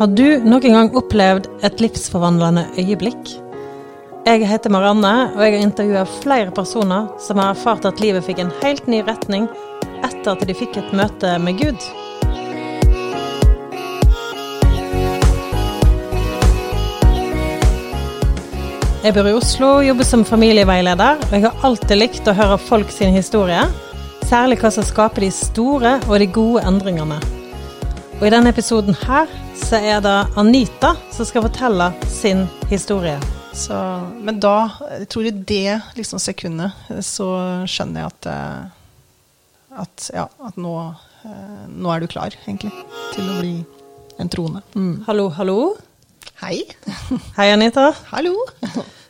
Har du noen gang opplevd et livsforvandlende øyeblikk? Jeg heter Marianne, og jeg har intervjua flere personer som har erfart at livet fikk en helt ny retning etter at de fikk et møte med Gud. Jeg bor i Oslo, jobber som familieveileder, og jeg har alltid likt å høre folk sin historie. Særlig hva som skaper de store og de gode endringene. Og i denne episoden her så er det Anita som skal fortelle sin historie. Så, men da, jeg tror i det liksom, sekundet, så skjønner jeg at, eh, at, ja, at nå, eh, nå, er du klar, egentlig, til å bli en troende. Mm. Hallo, hallo. Hei. Hei, Anita. Hallo.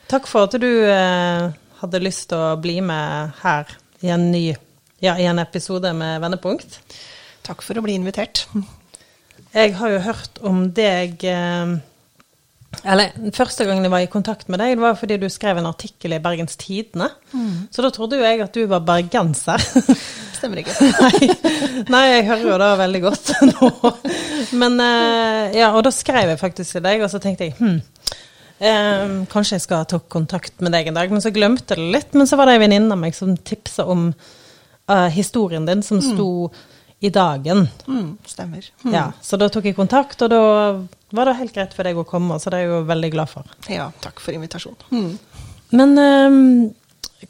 Takk for at du eh, hadde lyst til å bli med her i en ny ja, i en episode med Vendepunkt. Takk for å bli invitert. Jeg har jo hørt om deg eh, Eller første gangen jeg var i kontakt med deg, det var fordi du skrev en artikkel i Bergens Tidende. Mm. Så da trodde jo jeg at du var bergenser. Stemmer ikke. Nei, nei, jeg hører jo det veldig godt nå. Men eh, ja, og da skrev jeg faktisk til deg, og så tenkte jeg hm, eh, kanskje jeg skal ta kontakt med deg en dag. Men så glemte jeg det litt. Men så var det ei venninne av meg som tipsa om uh, historien din, som mm. I dagen. Mm, stemmer. Mm. Ja, så da tok jeg kontakt, og da var det helt greit for deg å komme. Så det er jeg jo veldig glad for. Ja, takk for invitasjonen. Mm. Men um,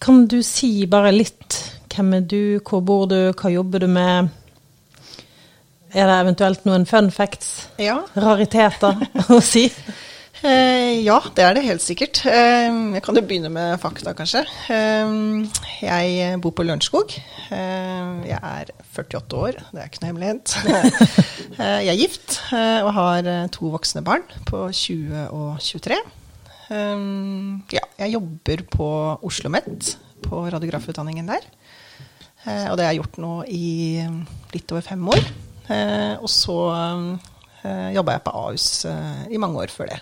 kan du si bare litt hvem er du, hvor bor du, hva jobber du med? Er det eventuelt noen fun facts, ja. rariteter, å si? Eh, ja, det er det helt sikkert. Eh, jeg kan jo begynne med fakta, kanskje. Eh, jeg bor på Lørenskog. Eh, jeg er 48 år, det er ikke noe hemmelighet. Eh, jeg er gift eh, og har to voksne barn på 20 og 23. ja, jeg jobber på Oslo OsloMet, på radiografutdanningen der. og det har jeg gjort nå i litt over fem år. og så eh, jobba jeg på Ahus i mange år før det.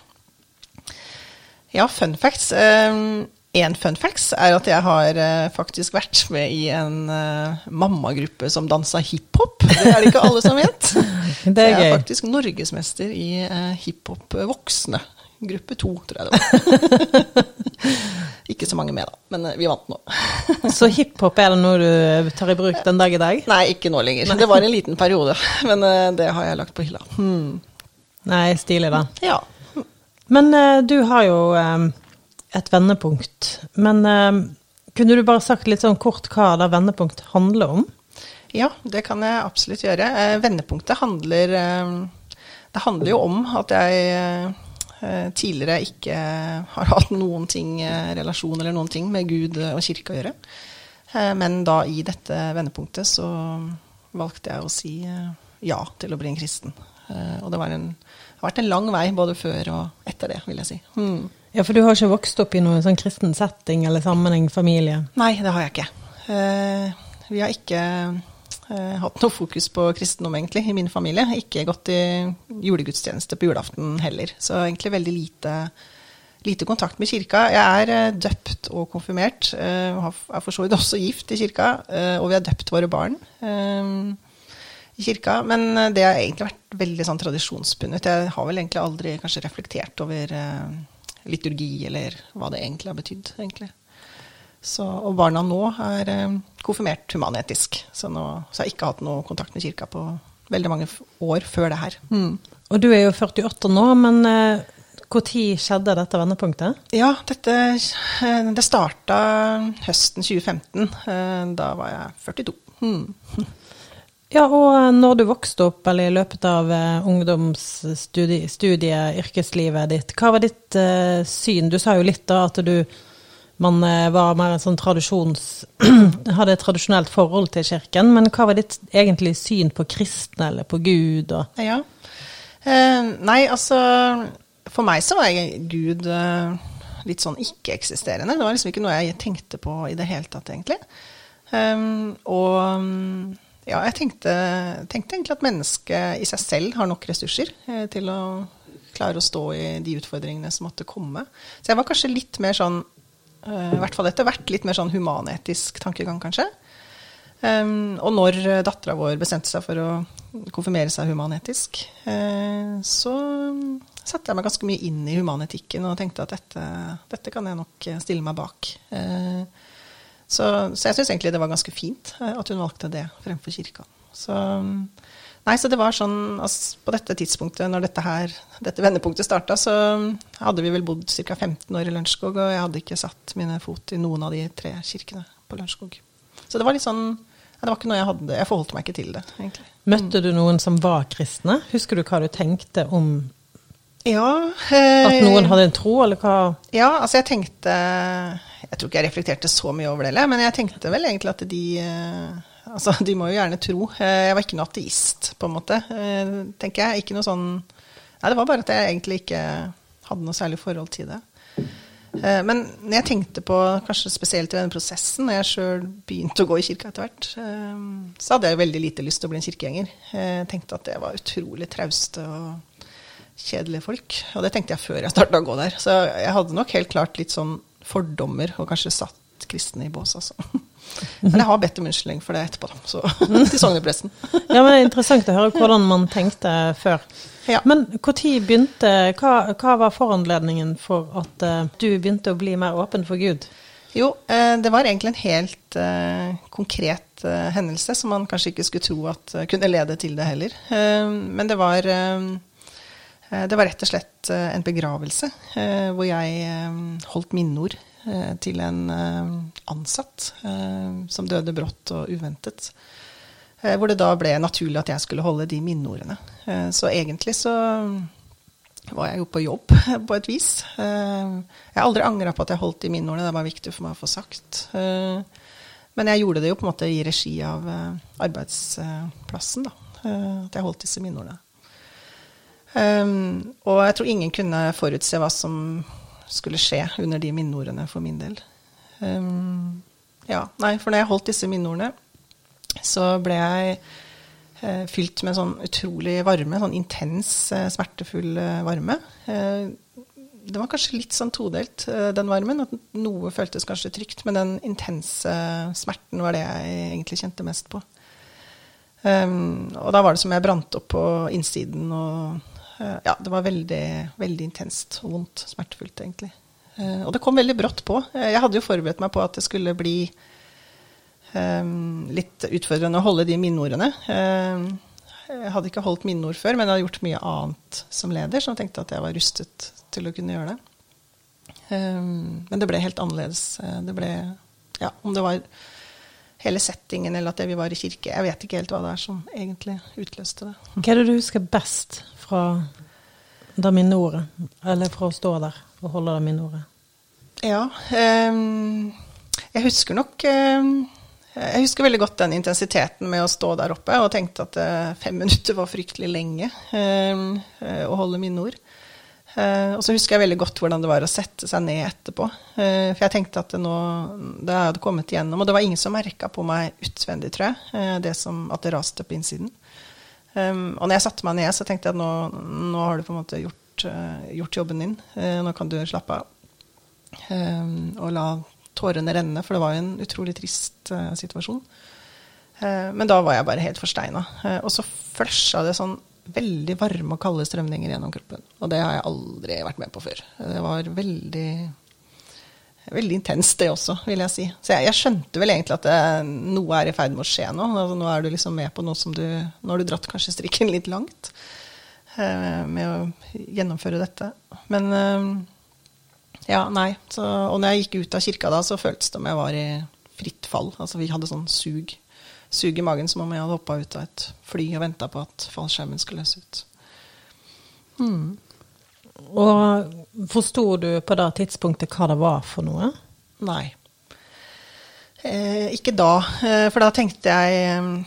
Ja, fun facts. Én ehm, fun facts er at jeg har uh, faktisk vært med i en uh, mammagruppe som dansa hiphop. Det er det ikke alle som vet. det er gøy. jeg er faktisk norgesmester i uh, hiphop voksne. Gruppe to, tror jeg det var. ikke så mange med, da, men vi vant nå. så hiphop er det noe du tar i bruk den dag i dag? Nei, ikke nå lenger. Det var en liten periode, men det har jeg lagt på hylla. Hmm. Nei, stilig, da. Ja. Men uh, du har jo um, et vendepunkt. Men uh, kunne du bare sagt litt sånn kort hva det vendepunkt handler om? Ja, det kan jeg absolutt gjøre. Vendepunktet handler Det handler jo om at jeg tidligere ikke har hatt noen ting, relasjon eller noen ting med Gud og kirke å gjøre. Men da i dette vendepunktet så valgte jeg å si ja til å bli en kristen. Og det var en det har vært en lang vei både før og etter det, vil jeg si. Mm. Ja, For du har ikke vokst opp i noen sånn kristen setting eller sammenheng, familie? Nei, det har jeg ikke. Uh, vi har ikke uh, hatt noe fokus på kristendom, egentlig, i min familie. Ikke gått i julegudstjeneste på julaften heller. Så egentlig veldig lite, lite kontakt med kirka. Jeg er uh, døpt og konfirmert, og er for så vidt også gift i kirka. og vi har døpt våre barn. Uh, i kirka. Men eh, det har egentlig vært veldig sånn tradisjonsbundet. Jeg har vel egentlig aldri kanskje reflektert over uh, liturgi eller hva det egentlig har betydd. egentlig. Så, og barna nå er uh, konfirmert humanetisk, så, nå, så jeg har ikke hatt noe kontakt med kirka på veldig mange år før det her. Mm. Og du er jo 48 nå, men uh, når skjedde dette vendepunktet? Ja, dette, det starta høsten 2015. Da var jeg 42. Mm. Ja, og eh, når du vokste opp, eller i løpet av uh, ungdomsstudiet, yrkeslivet ditt, hva var ditt uh, syn? Du sa jo litt da at du man uh, var mer en sånn tradisjons... hadde et tradisjonelt forhold til kirken, men hva var ditt egentlig syn på kristne eller på Gud? Og? Ja. nei, altså For meg så var jeg Gud litt sånn ikke-eksisterende. Det var liksom ikke noe jeg tenkte på i det hele tatt, egentlig. Um, og ja, jeg tenkte, tenkte, egentlig at mennesket i seg selv har nok ressurser eh, til å klare å stå i de utfordringene som måtte komme. Så jeg var kanskje litt mer sånn, eh, i hvert fall etter hvert, litt mer sånn humanetisk tankegang, kanskje. Um, og når dattera vår bestemte seg for å konfirmere seg humanetisk, eh, så satte jeg meg ganske mye inn i humanetikken og tenkte at dette, dette kan jeg nok stille meg bak. Eh, så, så, jeg syns egentlig det var ganske fint eh, at hun valgte det fremfor kirka. Så, nei, så det var sånn altså, På dette tidspunktet, når dette, her, dette vendepunktet starta, så hadde vi vel bodd ca. 15 år i Lørenskog, og jeg hadde ikke satt mine fot i noen av de tre kirkene på Lørenskog. Så det var litt sånn det var ikke noe jeg hadde Jeg forholdt meg ikke til det, egentlig. Møtte du noen som var kristne? Husker du hva du tenkte om ja, eh, At noen hadde en tro, eller hva? Ja, altså jeg tenkte Jeg tror ikke jeg reflekterte så mye over det, men jeg tenkte vel egentlig at de eh, Altså, de må jo gjerne tro. Eh, jeg var ikke noe ateist, på en måte, eh, tenker jeg. Ikke noe sånn Nei, det var bare at jeg egentlig ikke hadde noe særlig forhold til det. Men når jeg tenkte på, kanskje spesielt i denne prosessen, når jeg sjøl begynte å gå i kirka etter hvert, så hadde jeg veldig lite lyst til å bli en kirkegjenger. Jeg tenkte at det var utrolig trauste og kjedelige folk. Og det tenkte jeg før jeg starta å gå der. Så jeg hadde nok helt klart litt sånn fordommer, og kanskje satt kristne i bås, altså. Men jeg har bedt om unnskyldning for det etterpå, da. Så til sognepresten. ja, men det er interessant å høre hvordan man tenkte før. Ja. Men når begynte hva, hva, var foranledningen for at uh, du begynte å bli mer åpen for Gud? Jo, eh, det var egentlig en helt eh, konkret hendelse som man kanskje ikke skulle tro at kunne lede til det heller. men det var, det var rett og slett en begravelse hvor jeg holdt minneord til en ansatt som døde brått og uventet. Eh, hvor det da ble naturlig at jeg skulle holde de minneordene. Eh, så egentlig så var jeg jo på jobb på et vis. Eh, jeg har aldri angra på at jeg holdt de minneordene, det var viktig for meg å få sagt. Men jeg gjorde det jo på en måte i regi av arbeidsplassen, da. At jeg holdt disse minneordene. Og jeg tror ingen kunne forutse hva som skulle skje under de minneordene for min del. Ja, nei, for når jeg holdt disse minneordene, så ble jeg eh, fylt med sånn utrolig varme, sånn intens, eh, smertefull eh, varme. Eh, det var kanskje litt sånn todelt, eh, den varmen. At noe føltes kanskje trygt, men den intense smerten var det jeg egentlig kjente mest på. Um, og da var det som jeg brant opp på innsiden, og ja, det var veldig, veldig intenst og vondt. Smertefullt, egentlig. Uh, og det kom veldig brått på. Jeg hadde jo forberedt meg på at det skulle bli um, litt utfordrende å holde de minneordene. Ehm, jeg hadde ikke holdt minneord før, men jeg hadde gjort mye annet som leder, så jeg tenkte at jeg var rustet til å kunne gjøre det. Um, men det ble helt annerledes. Eh, det ble Ja, om det var hele settingen eller at vi var i kirke. Jeg vet ikke helt hva det er som egentlig utløste det. Hva er det du husker best fra det minneordet? Eller fra å stå der og holde det minneordet? Ja. Eh, jeg husker nok eh, jeg husker veldig godt den intensiteten med å stå der oppe og tenkte at eh, fem minutter var fryktelig lenge eh, å holde minneord. Uh, og så husker jeg veldig godt hvordan det var å sette seg ned etterpå. For jeg tenkte at det nå det hadde kommet igjennom. Og det var ingen som merka på meg utvendig, tror jeg, det som, at det raste på innsiden. Og når jeg satte meg ned, så tenkte jeg at nå, nå har du på en måte gjort, gjort jobben din. Nå kan du slappe av. Og la tårene renne, for det var jo en utrolig trist uh, situasjon. Uh, men da var jeg bare helt forsteina. Uh, og så flusha det sånn veldig varme og kalde strømninger gjennom kroppen. Og det har jeg aldri vært med på før. Det var veldig veldig intenst, det også, vil jeg si. Så jeg, jeg skjønte vel egentlig at det, noe er i ferd med å skje nå. Altså, nå er du liksom med på noe som du Nå har du dratt kanskje strikken litt langt med å gjennomføre dette. Men ja, nei. Så, og når jeg gikk ut av kirka da, så føltes det som jeg var i fritt fall. Altså vi hadde sånn sug, sug i magen som om jeg hadde hoppa ut av et fly og venta på at fallskjermen skulle løse ut. Hmm. Og forsto du på det tidspunktet hva det var for noe? Nei. Eh, ikke da. Eh, for da tenkte jeg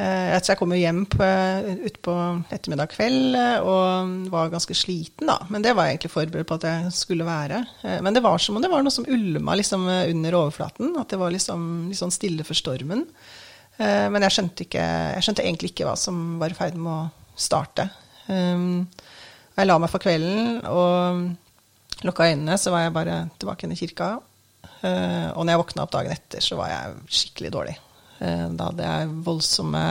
Eh, jeg kom jo hjem utpå ettermiddag kveld eh, og var ganske sliten, da. Men det var jeg egentlig forberedt på at jeg skulle være. Eh, men det var som om det var noe som ulma liksom under overflaten. At det var liksom sånn stille for stormen. Men jeg skjønte, ikke, jeg skjønte egentlig ikke hva som var i ferd med å starte. Jeg la meg for kvelden og lukka øynene, så var jeg bare tilbake inn i kirka. Og når jeg våkna opp dagen etter, så var jeg skikkelig dårlig. Uh, da hadde jeg voldsomme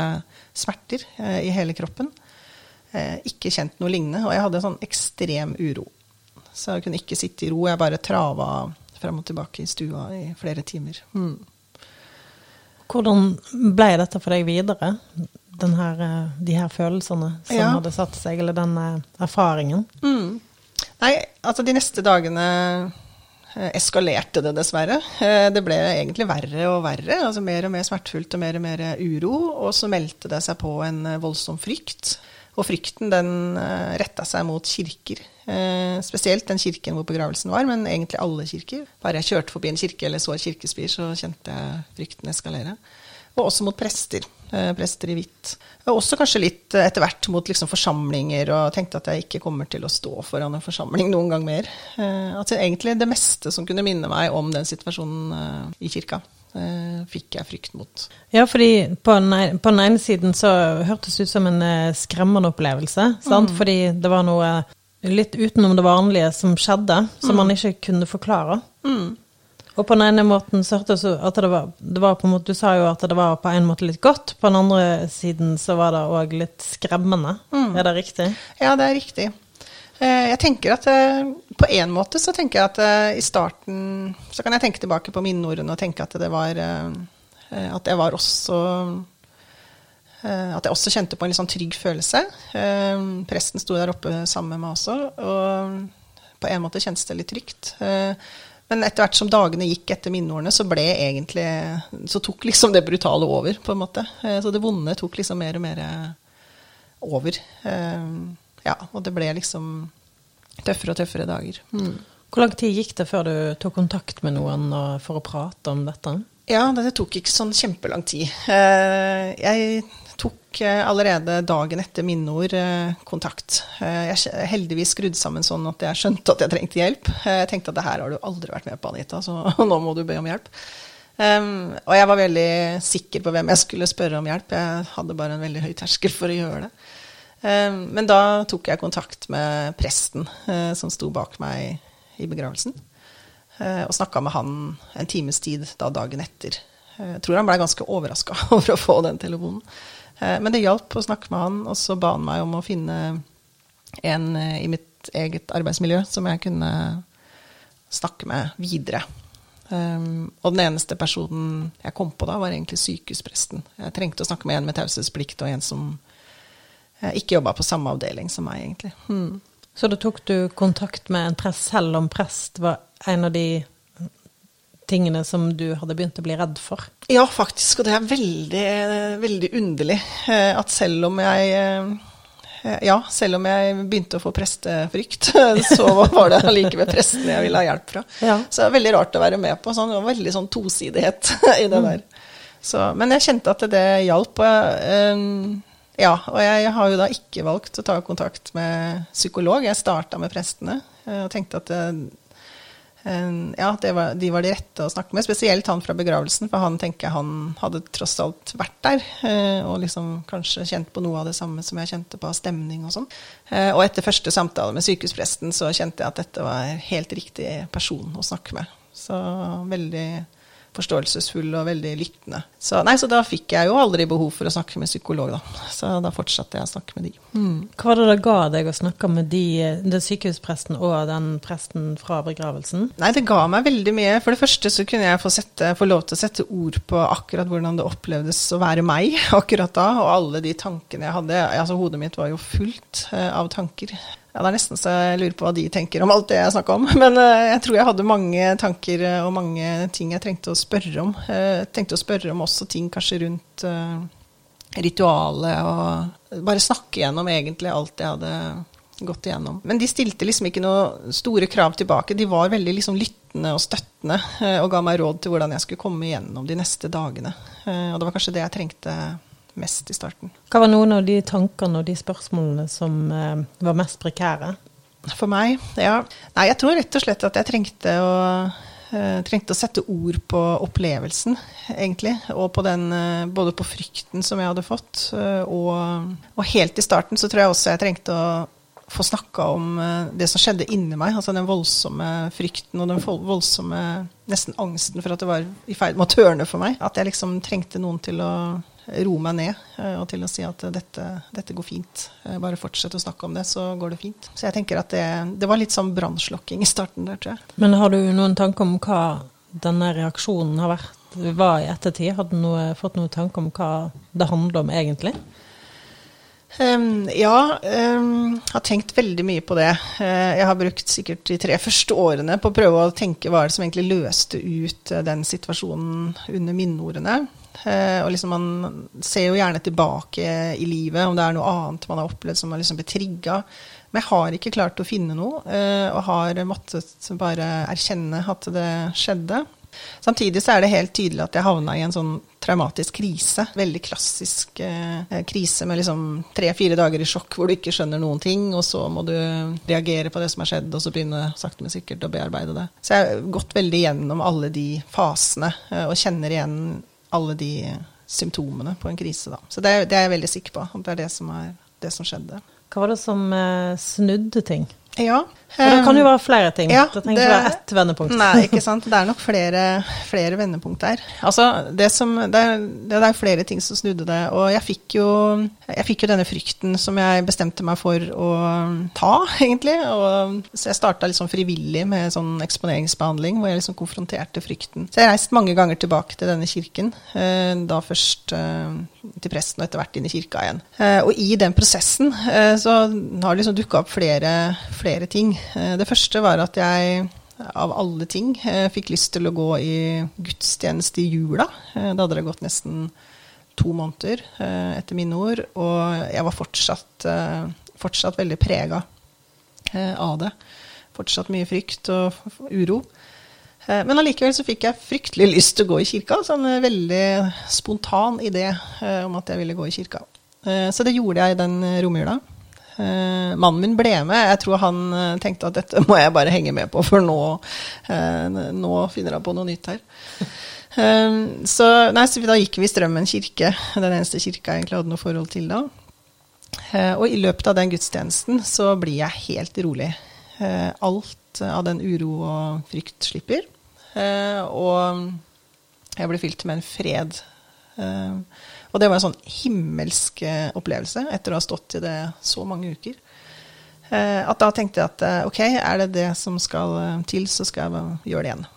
smerter uh, i hele kroppen. Ikke kjent noe lignende, og jeg hadde sånn ekstrem uro. Så jeg kunne ikke sitte i ro. Jeg bare trava frem og tilbake i stua i flere timer. Mm. Hvordan ble dette for deg videre? Her, de her følelsene som ja. hadde satt seg, eller den erfaringen? Mm. Nei, altså de neste dagene Eh, eskalerte det dessverre. Eh, det ble egentlig verre og verre. altså Mer og mer smertefullt og mer og mer uro. Og så meldte det seg på en eh, voldsom frykt. Og frykten den retta seg mot kirker. Spesielt den kirken hvor begravelsen var, men egentlig alle kirker. Bare jeg kjørte forbi en kirke eller så et kirkespir, så kjente jeg frykten eskalere. Og også mot prester. Prester i hvitt. Og også kanskje litt etter hvert mot liksom forsamlinger, og tenkte at jeg ikke kommer til å stå foran en forsamling noen gang mer. At egentlig det meste som kunne minne meg om den situasjonen i kirka, fikk jeg frykt mot. Ja, fordi på den, på den ene siden så hørtes det ut som en skremmende opplevelse. Sant? Mm. Fordi det var noe litt utenom det vanlige som skjedde, som mm. man ikke kunne forklare. Mm. Og på den ene måten så hørtes det at det var, det var, på en måte, Du sa jo at det var på en måte litt godt. På den andre siden så var det òg litt skremmende. Mm. Er det riktig? Ja, det er riktig. Eh, jeg tenker at eh, På en måte så tenker jeg at eh, i starten Så kan jeg tenke tilbake på minneordene og tenke at det var At jeg var også At jeg også kjente på en litt sånn trygg følelse. Presten sto der oppe sammen med meg også, og på en måte kjentes det litt trygt. Men etter hvert som dagene gikk etter minneordene, så ble egentlig Så tok liksom det brutale over, på en måte. Eh, så det vonde tok liksom mer og mer over. Eh, ja, og det ble liksom tøffere og tøffere dager. Mm. Hvor lang tid gikk det før du tok kontakt med noen for å prate om dette? Ja, det tok ikke sånn kjempelang tid. Eh, jeg tok eh, allerede dagen etter minneord eh, kontakt. Eh, jeg heldigvis skrudd sammen sånn at jeg skjønte at jeg trengte hjelp. Jeg tenkte at det her har du aldri vært med på, Anita, så nå må du be om hjelp. Og jeg var veldig sikker på hvem jeg skulle spørre om hjelp. Jeg hadde bare en veldig høy terskel for å gjøre det. Men da tok jeg kontakt med presten som sto bak meg i begravelsen, og snakka med han en times tid da dagen etter. Jeg tror han blei ganske overraska over å få den telefonen. Eh, men det hjalp å snakke med han, og så ba han meg om å finne en eh, i mitt eget arbeidsmiljø som jeg kunne snakke med videre. Um, og den eneste personen jeg kom på da, var egentlig sykehuspresten. Jeg trengte å snakke med en med taushetsplikt og en som ikke jobba på samme avdeling som meg, egentlig. Hmm. Så da tok du kontakt med en prest, selv om prest var en av de tingene som du hadde begynt å bli redd for? Ja, faktisk. Og det er veldig, veldig underlig eh, at selv om jeg eh, ja, selv om jeg begynte å få prestefrykt, så var det allikevel presten jeg ville ha hjelp fra. Ja. Så det er veldig rart å være med på. Sånn, det var veldig sånn tosidighet i det mm. der. Så, men jeg kjente at det hjalp. Og ja, og jeg har jo da ikke valgt å ta kontakt med psykolog. Jeg starta med prestene og tenkte at ja, var, de var de rette å snakke med. Spesielt han fra begravelsen, for han tenker han hadde tross alt vært der. Eh, og liksom kanskje kjent på noe av det samme som jeg kjente på av stemning og sånn. Eh, og etter første samtale med sykehuspresten så kjente jeg at dette var helt riktig person å snakke med. Så veldig forståelsesfull og veldig lyttende. Så, nei, så da fikk jeg jo aldri behov for å snakke med psykolog, da. Så da fortsatte jeg å snakke med de. Mm. Hva var det det ga deg å snakke med de, den sykehuspresten og den presten fra begravelsen? Nei, det ga meg veldig mye. For det første så kunne jeg få, sette, få lov til å sette ord på akkurat hvordan det opplevdes å være meg akkurat da, og alle de tankene jeg hadde. Altså hodet mitt var jo fullt uh, av tanker. Ja, Det er nesten så jeg lurer på hva de tenker om alt det jeg snakka om. Men uh, jeg tror jeg hadde mange tanker uh, og mange ting jeg trengte å spørre om. Jeg tenkte å spørre om også ting kanskje rundt ritualet, og bare snakke gjennom egentlig alt jeg hadde gått igjennom. Men de stilte liksom ikke noe store krav tilbake. De var veldig liksom lyttende og støttende og ga meg råd til hvordan jeg skulle komme igjennom de neste dagene. Og det var kanskje det jeg trengte mest i starten. Hva var noen av de tankene og de spørsmålene som eh, var mest prekære? For meg? Ja. Nei, jeg tror rett og slett at jeg trengte å, eh, trengte å sette ord på opplevelsen, egentlig. Og på den, eh, både på frykten som jeg hadde fått, eh, og, og, helt i starten så tror jeg også jeg trengte å få snakka om det som skjedde inni meg. Altså den voldsomme frykten og den voldsomme nesten angsten for at det var i ferd med å tørne for meg. At jeg liksom trengte noen til å roe meg ned eh, og til å si at dette, dette går fint. Eh, bare fortsett å snakke om det, så går det fint. Så jeg tenker at det, det var litt sånn brannslokking i starten der, tror jeg. Men har du noen tanker om hva denne reaksjonen har vært? Var i ettertid. Hadde du noe, fått noen tanker om hva det handler om egentlig? Um, ja, um, har tenkt veldig mye på det. Uh, jeg har brukt sikkert de tre første årene på å prøve å tenke hva er det som egentlig løste ut uh, den situasjonen under minneordene. Uh, og liksom Man ser jo gjerne tilbake i livet om det er noe annet man har opplevd som har liksom blitt trigga. Men jeg har ikke klart å finne noe, og har måttet bare erkjenne at det skjedde. Samtidig så er det helt tydelig at jeg havna i en sånn traumatisk krise. Veldig klassisk eh, krise med liksom tre-fire dager i sjokk hvor du ikke skjønner noen ting, og så må du reagere på det som har skjedd, og så begynne sakte, men sikkert å bearbeide det. Så jeg har gått veldig gjennom alle de fasene, eh, og kjenner igjen alle de symptomene på en krise. Da. Så det, det, er jeg veldig sikker på, det er det som, er, det som skjedde. Hva var det som eh, snudde ting? Ja. For det kan jo være flere ting. Ja, det trenger ikke være ett vendepunkt. Nei, ikke sant. Det er nok flere, flere vendepunkt der. Altså, det, som, det, er, det er flere ting som snudde det. Og jeg fikk, jo, jeg fikk jo denne frykten som jeg bestemte meg for å ta, egentlig. Og, så jeg starta liksom frivillig med sånn eksponeringsbehandling hvor jeg liksom konfronterte frykten. Så jeg reiste mange ganger tilbake til denne kirken. Eh, da først eh, til presten og etter hvert inn i kirka igjen. Eh, og i den prosessen så har det liksom dukka opp flere, flere ting. Eh, det første var at jeg av alle ting eh, fikk lyst til å gå i gudstjeneste i jula. Eh, da hadde det gått nesten to måneder etter mine ord, og jeg var fortsatt, fortsatt veldig prega av det. Fortsatt mye frykt og uro. Men allikevel så fikk jeg fryktelig lyst til å gå i kirka. Sånn veldig spontan idé om at jeg ville gå i kirka. Så det gjorde jeg den romjula. Mannen min ble med. Jeg tror han tenkte at dette må jeg bare henge med på, for nå, nå finner han på noe nytt her. så, nei, så da gikk vi i Strømmen kirke, den eneste kirka jeg egentlig hadde noe forhold til da. og i løpet av den gudstjenesten så blir jeg helt rolig. alt av den uro og frykt slipper. Og jeg ble fylt med en fred. Uh, og det var en sånn himmelsk eh, opplevelse etter å ha stått i det så mange uker. Eh, at da tenkte jeg at eh, ok, er det det som skal til, så skal jeg gjøre det igjen.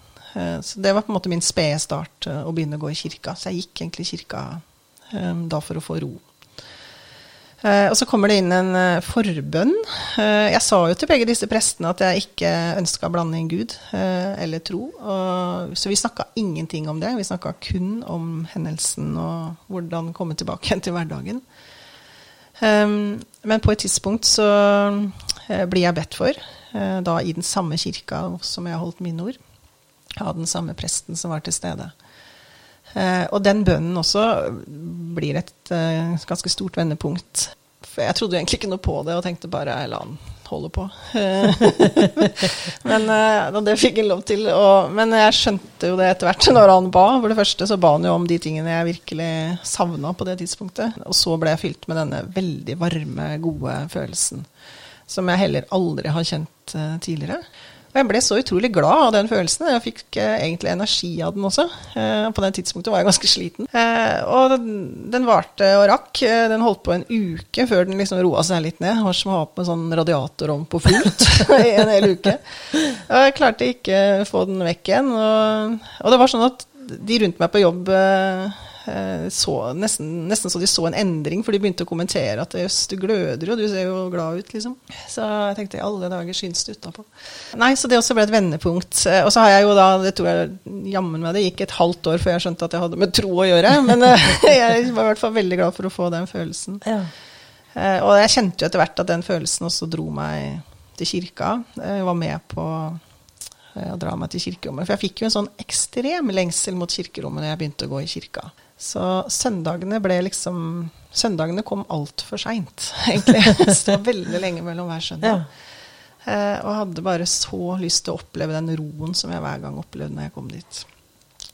Så det var på en måte min spede start å begynne å gå i kirka. Så jeg gikk egentlig i kirka da for å få ro. Eh, og så kommer det inn en eh, forbønn. Eh, jeg sa jo til begge disse prestene at jeg ikke ønska å blande inn Gud eller tro. så vi snakka ingenting om det. Vi snakka kun om hendelsen og hvordan komme tilbake igjen til hverdagen. men på et tidspunkt så blir jeg bedt for, da i den samme kirka som jeg holdt mine ord, av den samme presten som var til stede. Eh, og den bønnen også blir et eh, ganske stort vendepunkt. For jeg trodde egentlig ikke noe på det og tenkte bare la han holde på. men eh, det fikk han lov til. Og, men jeg skjønte jo det etter hvert når han ba. For det første så ba han jo om de tingene jeg virkelig savna på det tidspunktet. Og så ble jeg fylt med denne veldig varme, gode følelsen. Som jeg heller aldri har kjent tidligere. Og jeg ble så utrolig glad av den følelsen. Jeg fikk eh, egentlig energi av den også. Eh, på det tidspunktet var jeg ganske sliten. Eh, og den, varte og rakk. Den holdt på en uke før den liksom roa seg litt ned. Det var som å ha på en sånn radiatorovn på fullt i en hel uke. Og jeg klarte ikke å få den vekk igjen. Og, og det var sånn at de rundt meg på jobb Eh, så, nesten, nesten, så de så en endring, for de begynte å kommentere at jøss, du gløder jo, du ser jo glad ut, liksom. Så jeg tenkte i alle dager syns det utapå. Nei, så det også ble et vendepunkt. Eh, og så har jeg jo da, det tror jeg jammen meg det gikk et halvt år før jeg skjønte at jeg hadde med tro å gjøre, men eh, jeg var i hvert fall veldig glad for å få den følelsen. Ja. Og jeg kjente jo etter hvert at den følelsen også dro meg til kirka. Jeg var med på å dra meg til kirkerommet. For jeg fikk jo en sånn ekstrem lengsel mot kirkerommet når jeg begynte å gå i kirka. Så søndagene ble liksom Søndagene kom altfor seint, egentlig. Så veldig lenge mellom hver søndag. Ja. Eh, og hadde bare så lyst til å oppleve den roen som jeg hver gang opplevde når jeg kom dit.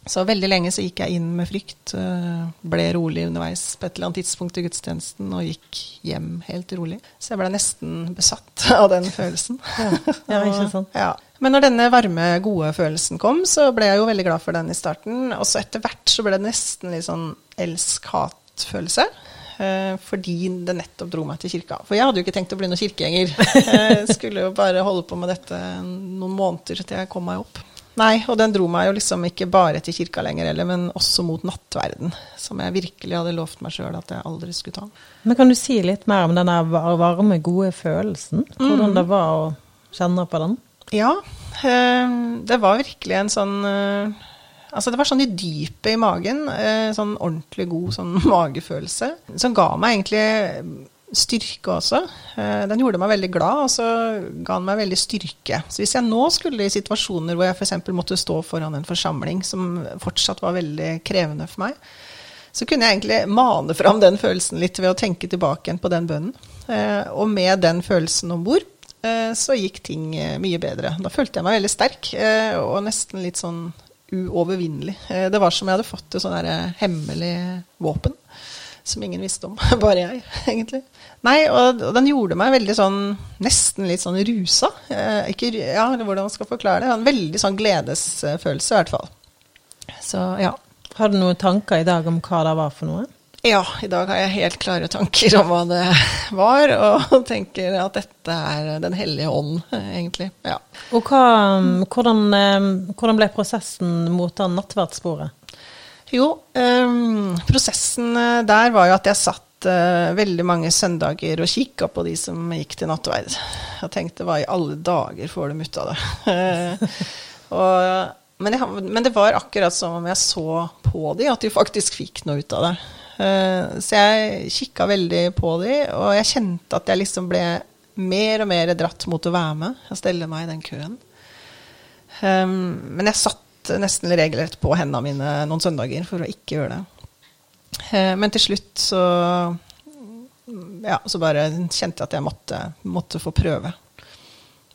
Så veldig lenge så gikk jeg inn med frykt, eh, ble rolig underveis på et eller annet tidspunkt i gudstjenesten og gikk hjem helt rolig. Så jeg ble nesten besatt av den følelsen. Ja, ja ikke sant. Ja. Men når denne varme, gode følelsen kom, så ble jeg jo veldig glad for den i starten. Og så etter hvert så ble det nesten litt sånn elsk-hat-følelse. Eh, fordi det nettopp dro meg til kirka. For jeg hadde jo ikke tenkt å bli noen kirkegjenger. Jeg skulle jo bare holde på med dette noen måneder til jeg kom meg opp. Nei, og den dro meg jo liksom ikke bare til kirka lenger heller, men også mot nattverden. Som jeg virkelig hadde lovt meg sjøl at jeg aldri skulle ta. Men kan du si litt mer om den varme, gode følelsen? Hvordan mm. det var å kjenne på den? Ja, eh, det var virkelig en sånn eh, Altså det var sånn i dypet i magen. Eh, sånn ordentlig god sånn magefølelse. Som ga meg egentlig styrke også. Eh, den gjorde meg veldig glad, og så ga den meg veldig styrke. Så hvis jeg nå skulle i situasjoner hvor jeg f.eks. måtte stå foran en forsamling som fortsatt var veldig krevende for meg, så kunne jeg egentlig mane fram den følelsen litt ved å tenke tilbake igjen på den bønnen. Eh, og med den følelsen om bord, eh, så gikk ting mye bedre. Da følte jeg meg veldig sterk, og nesten litt sånn uovervinnelig. Det var som jeg hadde fått et sånn hemmelig våpen som ingen visste om. Bare jeg, egentlig. Nei, og, og, den gjorde meg veldig sånn Nesten litt sånn rusa. Eh, ikke, ja, hvordan man skal forklare det. En veldig sånn gledesfølelse, i hvert fall. Så ja. Har du noen tanker i dag om hva det var for noe? Ja, i dag har jeg helt klare tanker om hva det var, og tenker at dette er Den hellige ånd, egentlig. Ja. Og hva, hvordan, eh, hvordan ble prosessen mot den nattverdssporet? Jo, um, prosessen eh, der var jo at jeg satt uh, veldig mange søndager og kikka på de som gikk til nattverd. Jeg tenkte hva i alle dager får de ut av det? og, men, jeg, men, det var akkurat som om jeg så på de, at de faktisk fikk noe ut av det. Uh, så jeg kikka veldig på de, og jeg kjente at jeg liksom ble mer og mer dratt mot å være med og stelle meg i den køen. Um, men jeg satt nesten regelrett på hendene mine noen søndager for å ikke gjøre det. Eh, men til slutt så ja, så bare kjente jeg at jeg måtte, måtte få prøve.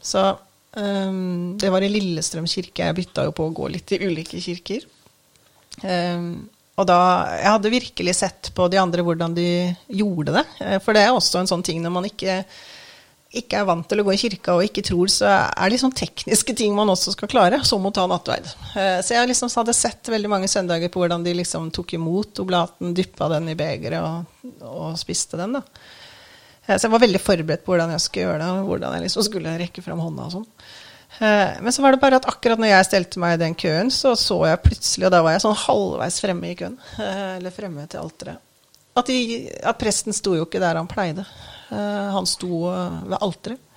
Så um, det var i Lillestrøm kirke. Jeg bytta jo på å gå litt i ulike kirker. Um, og da Jeg hadde virkelig sett på de andre hvordan de gjorde det. Eh, for det er også en sånn ting når man ikke ikke er vant til å gå i kirka og ikke tror, så er det liksom tekniske ting man også skal klare, som å ta nattverd. Eh, så jeg liksom hadde sett veldig mange søndager på hvordan de liksom tok imot oblaten, dyppa den i begeret og, og, spiste den. da. Eh, så jeg var veldig forberedt på hvordan jeg skulle gjøre det, og hvordan jeg liksom skulle rekke fram hånda og sånn. Eh, men så var det bare at akkurat når jeg stelte meg i den køen, så så jeg plutselig, og da var jeg sånn halvveis fremme i køen, eller fremme til alteret, at, at presten sto jo ikke der han pleide. Eh, han sto eh, ved alteret.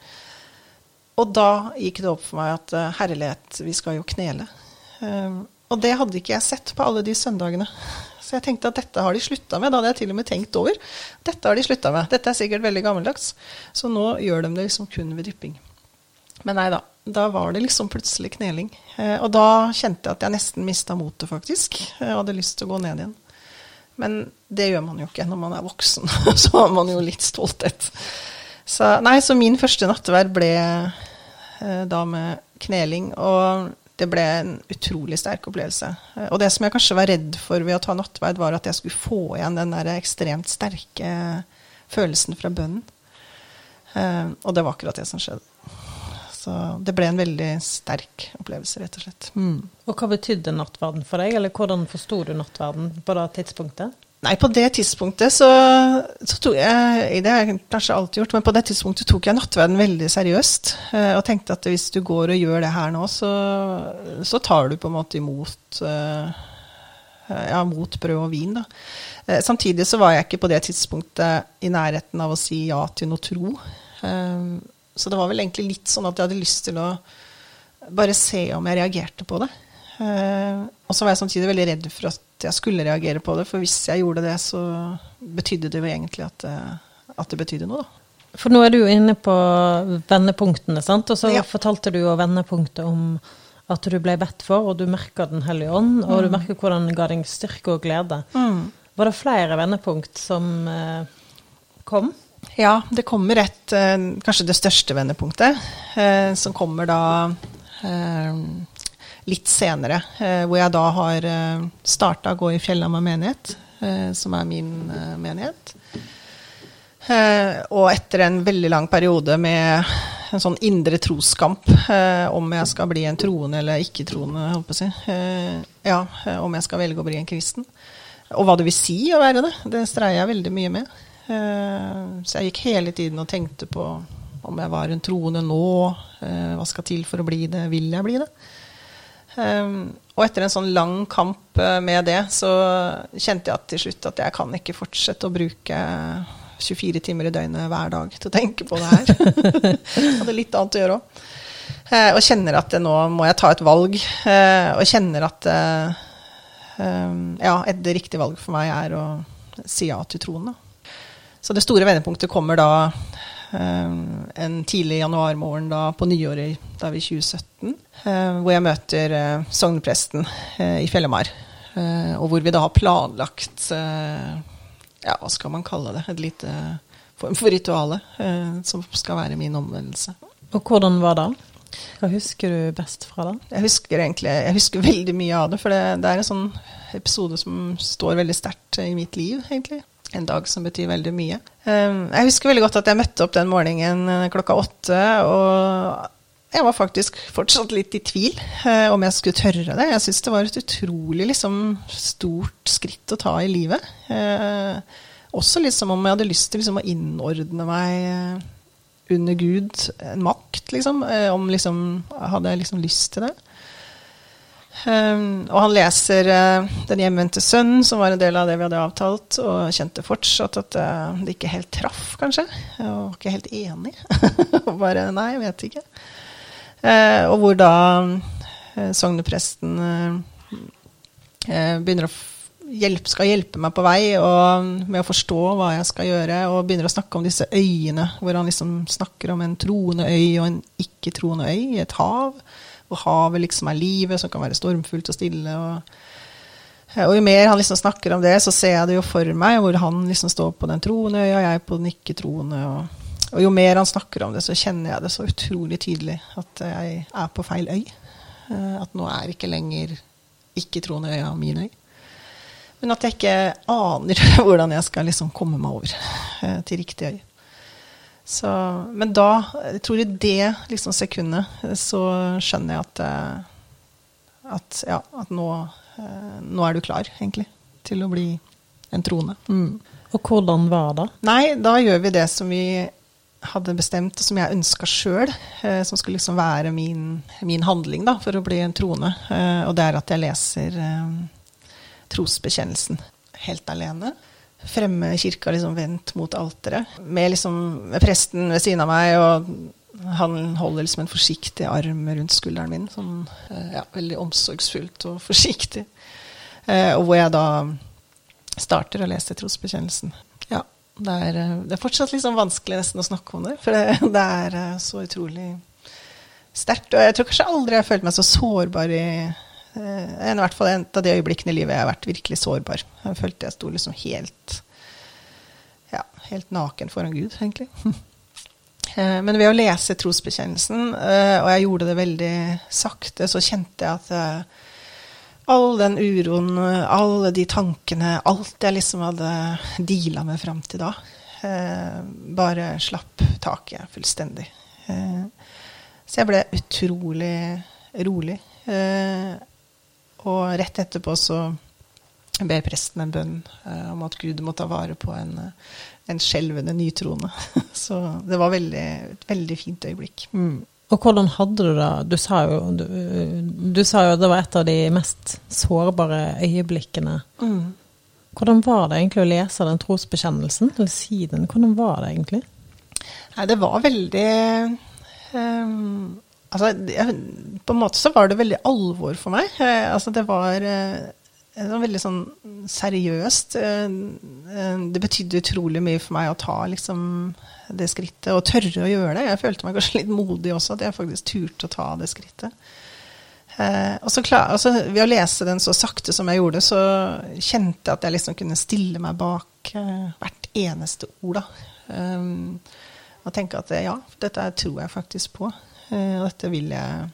Og da gikk det opp for meg at eh, herlighet, vi skal jo knele. Og det hadde ikke jeg sett på alle de søndagene. Så jeg tenkte at dette har de slutta med. Da hadde jeg til og med tenkt over. Dette har de slutta med. Dette er sikkert veldig gammeldags. Så nå gjør de det liksom kun ved dypping. Men nei da. Da var det liksom plutselig kneling. Og da kjente jeg at jeg nesten mista motet, faktisk. Jeg hadde lyst til å gå ned igjen. Men det gjør man jo ikke når man er voksen. så har man jo litt stolthet. Så, nei, så min første nattverd ble eh, da med kneling. Og det ble en utrolig sterk opplevelse. Eh, og det som jeg kanskje var redd for ved å ta nattverd, var at jeg skulle få igjen den der ekstremt sterke følelsen fra bønnen. Eh, og det var akkurat det som skjedde. Så det ble en veldig sterk opplevelse, rett og slett. Mm. Og hva betydde nattverden for deg, eller hvordan forsto du nattverden på det tidspunktet? Nei, på det tidspunktet så, så tok jeg Det har jeg kanskje alltid gjort, men på det tidspunktet tok jeg nattverden veldig seriøst. Eh, og tenkte at hvis du går og gjør det her nå, så, så tar du på en måte imot eh, ja, mot brød og vin. Da. Eh, samtidig så var jeg ikke på det tidspunktet i nærheten av å si ja til noe tro. Så det var vel egentlig litt sånn at jeg hadde lyst til å bare se om jeg reagerte på det. Uh, og så var jeg samtidig veldig redd for at jeg skulle reagere på det, for hvis jeg gjorde det, så betydde det jo egentlig at, uh, at det betydde noe, da. For nå er du jo inne på vendepunktene, sant? og så ja. fortalte du jo vendepunktet om at du ble bedt for, og du merka Den hellige ånd, og mm. du merker hvordan det ga deg styrke og glede. Mm. Var det flere vendepunkt som uh, kom? Ja, det kommer et Kanskje det største vendepunktet, som kommer da litt senere, eh, hvor jeg da har eh, starta å gå i Fjellhamar menighet, eh, som er min eh, menighet. Eh, og etter en veldig lang periode med en sånn indre troskamp eh, om jeg skal bli en troende eller ikke-troende, holdt på å si. Eh, ja, eh, om jeg skal velge å bli en kristen. Og hva det vil si å være det. Det streier jeg veldig mye med. Eh, så jeg gikk hele tiden og tenkte på om jeg var en troende nå. eh, hva skal til for å bli det? Vil jeg bli det? Eh, og etter en sånn lang kamp med det, så kjente jeg at til slutt at jeg kan ikke fortsette å bruke 24 timer i døgnet hver dag til å tenke på det her. Jeg hadde litt annet å gjøre òg. Og kjenner at nå må jeg ta et valg. Og kjenner at ja, et riktig valg for meg er å si ja til troen. Da. Så det store vendepunktet kommer da eh, en tidlig januarmorgen da, på nyåret da vi 2017, eh, hvor jeg møter eh, sognepresten eh, i Fjellemar. Eh, og hvor vi da har planlagt eh, ja, hva skal man kalle det? Et lite form for rituale eh, som skal være min omvendelse. Og hvordan var det? Hva husker du best fra da? Jeg husker egentlig, jeg husker veldig mye av det, for det, det er en sånn episode som står veldig sterkt i mitt liv, egentlig. En dag som betyr veldig mye. Eh, jeg husker veldig godt at jeg møtte opp den morgenen eh, klokka åtte, og jeg var faktisk fortsatt litt i tvil eh, om jeg skulle tørre det. Jeg syns det var et utrolig liksom, stort skritt å ta i livet. Eh, også liksom om jeg hadde lyst til liksom, å innordne meg eh, under Gud, en makt, liksom. Eh, om liksom Hadde jeg liksom lyst til det? Um, og han leser uh, 'Den hjemvendte sønnen, som var en del av det vi hadde avtalt, og kjente fortsatt at uh, det ikke helt traff, kanskje. Jeg var ikke helt enig. og bare Nei, jeg vet ikke. Uh, og hvor da sognepresten begynner å hjelpe, skal hjelpe meg på vei og, med å forstå hva jeg skal gjøre, og begynner å snakke om disse øyene, hvor han liksom snakker om en troende øy og en ikke-troende øy i et hav. Hvor havet liksom er livet, som kan være stormfullt og stille. Og, og, jo mer han liksom snakker om det, så ser jeg det jo for meg, hvor han liksom står på den troende øya, og jeg på den ikke-troende. Og, og, jo mer han snakker om det, så kjenner jeg det så utrolig tydelig at jeg er på feil øy. At nå er ikke lenger ikke-troende øya min øy. Men at jeg ikke aner hvordan jeg skal liksom komme meg over eh, til riktig øy. Så, men da, jeg tror i det liksom sekundet, så skjønner jeg at, at, ja, at nå, nå, er du klar, egentlig, til å bli en troende. Mm. Og hvordan var det? Nei, da gjør vi det som vi hadde bestemt, og som jeg ønska sjøl, eh, som skulle liksom være min, min, handling da, for å bli en troende. Eh, og det er at jeg leser eh, trosbekjennelsen helt alene fremme kirka liksom vendt mot alteret. Med, liksom, med presten ved siden av meg, og han holder liksom en forsiktig arm rundt skulderen min. Sånn, ja, veldig omsorgsfullt og forsiktig. Eh, og hvor jeg da starter å lese trosbekjennelsen. Ja, det er, det er fortsatt liksom vanskelig nesten å snakke om det, for det, det er så utrolig sterkt. Og jeg tror kanskje aldri jeg har følt meg så sårbar i Eh, en, i hvert fall en av de øyeblikkene i livet jeg har vært virkelig sårbar. Jeg følte jeg sto liksom helt ja, helt naken foran Gud, egentlig. Eh, men ved å lese trosbekjennelsen, eh, og jeg gjorde det veldig sakte, så kjente jeg at all den uroen, alle de tankene, alt jeg liksom hadde deala med fram til da, bare slapp taket fullstendig. Så jeg ble utrolig rolig. Og rett etterpå så ber presten en bønn eh, om at Gud må ta vare på en, eh, en skjelvende nytroende. så det var veldig, et veldig fint øyeblikk. Mm. Og hvordan hadde du det? Du sa, jo, du, du sa jo at det var et av de mest sårbare øyeblikkene. Mm. Hvordan var det egentlig å lese den trosbekjennelsen? Eller si den? Hvordan var det egentlig? Nei, det var veldig um, Altså, jeg, på en måte så var det veldig alvor for meg. Eh, altså, det var eh, veldig sånn seriøst. Eh, eh, det betydde utrolig mye for meg å ta liksom, det skrittet, og tørre å gjøre det. Jeg følte meg kanskje litt modig også, at jeg faktisk turte å ta det skrittet. Og så klar, altså, Ved å lese den så sakte som jeg gjorde, så kjente jeg at jeg liksom kunne stille meg bak hvert eneste ord. da. og tenke at ja, dette tror jeg faktisk på. Eh, og dette vil jeg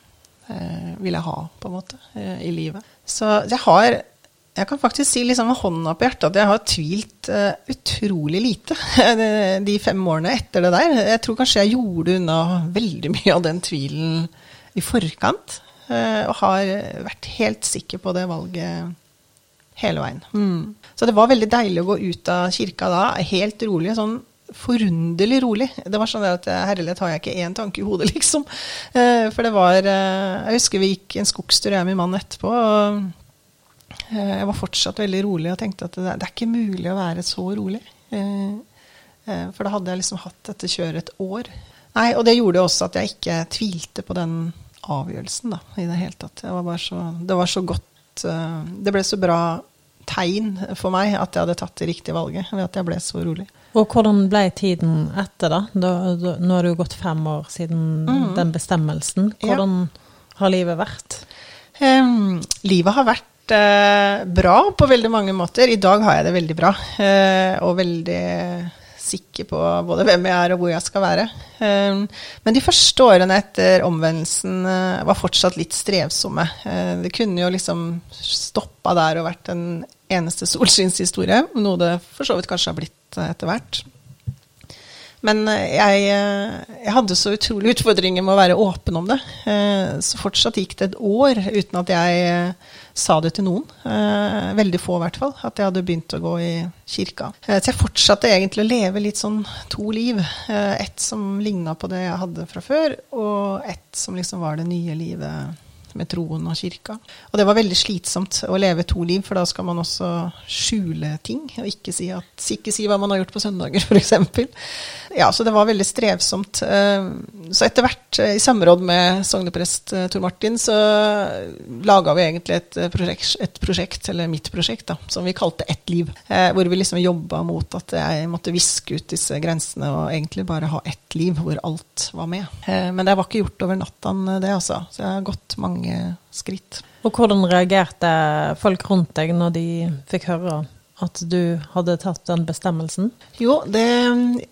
eh, vil jeg ha, på en måte, eh, i livet. Så jeg har jeg kan faktisk si liksom med hånda på hjertet at jeg har tvilt utrolig lite de fem årene etter det der. Jeg tror kanskje jeg gjorde unna veldig mye av den tvilen i forkant. Og har vært helt sikker på det valget hele veien. Mm. Så det var veldig deilig å gå ut av kirka da, helt rolig. sånn forunderlig rolig. Det var sånn at herlighet har jeg ikke én tanke i hodet, liksom. Uh, for det var Jeg husker vi gikk en skogstur, jeg og min mann, etterpå. og Eh, jeg var fortsatt veldig rolig og tenkte at det, er ikke mulig å være så rolig. Eh, eh, for da hadde jeg liksom hatt dette kjøret et år. Nei, Og det gjorde også at jeg ikke tvilte på den avgjørelsen da, i det hele tatt. Var så, det var så godt Det ble så bra tegn for meg at jeg hadde tatt det riktige valget ved at jeg ble så rolig. Og hvordan ble tiden etter, da? da, da nå har det jo gått fem år siden mm. den bestemmelsen. Hvordan ja. har livet vært? Um, livet har vært eh, bra på veldig mange måter. I dag har jeg det veldig bra, eh, og veldig sikker på både hvem jeg er og hvor jeg skal være. Eh, men de første årene etter omvendelsen eh, var fortsatt litt strevsomme. Eh, det kunne jo liksom stoppa der og vært en eneste solskinnshistorie, noe det for så vidt kanskje har blitt eh, etter hvert. Men jeg, jeg, hadde så utrolig utfordringer med å være åpen om det. Så fortsatt gikk det et år uten at jeg sa det til noen. Eh, veldig få, i hvert fall. At jeg hadde begynt å gå i kirka. Eh, så jeg fortsatte egentlig å leve litt sånn to liv. Eh, ett som ligna på det jeg hadde fra før, og ett som liksom var det nye livet med troen og kirka. Og det var veldig slitsomt å leve to liv, for da skal man også skjule ting. Og ikke si, at, ikke si hva man har gjort på søndager, f.eks. Ja, så det var veldig strevsomt. Eh, så etter hvert, eh, i samråd med sogneprest eh, Tor Martin, så laga vi egentlig et prosjekt, et prosjekt, eller mitt prosjekt, da, som vi kalte Ett liv. Hvor vi liksom jobba mot at jeg måtte viske ut disse grensene og egentlig bare ha ett liv hvor alt var med. Men det var ikke gjort over natta, det, altså. Så jeg har gått mange mange skritt. Og hvordan reagerte folk rundt deg når de fikk høre at du hadde tatt den bestemmelsen? Jo, det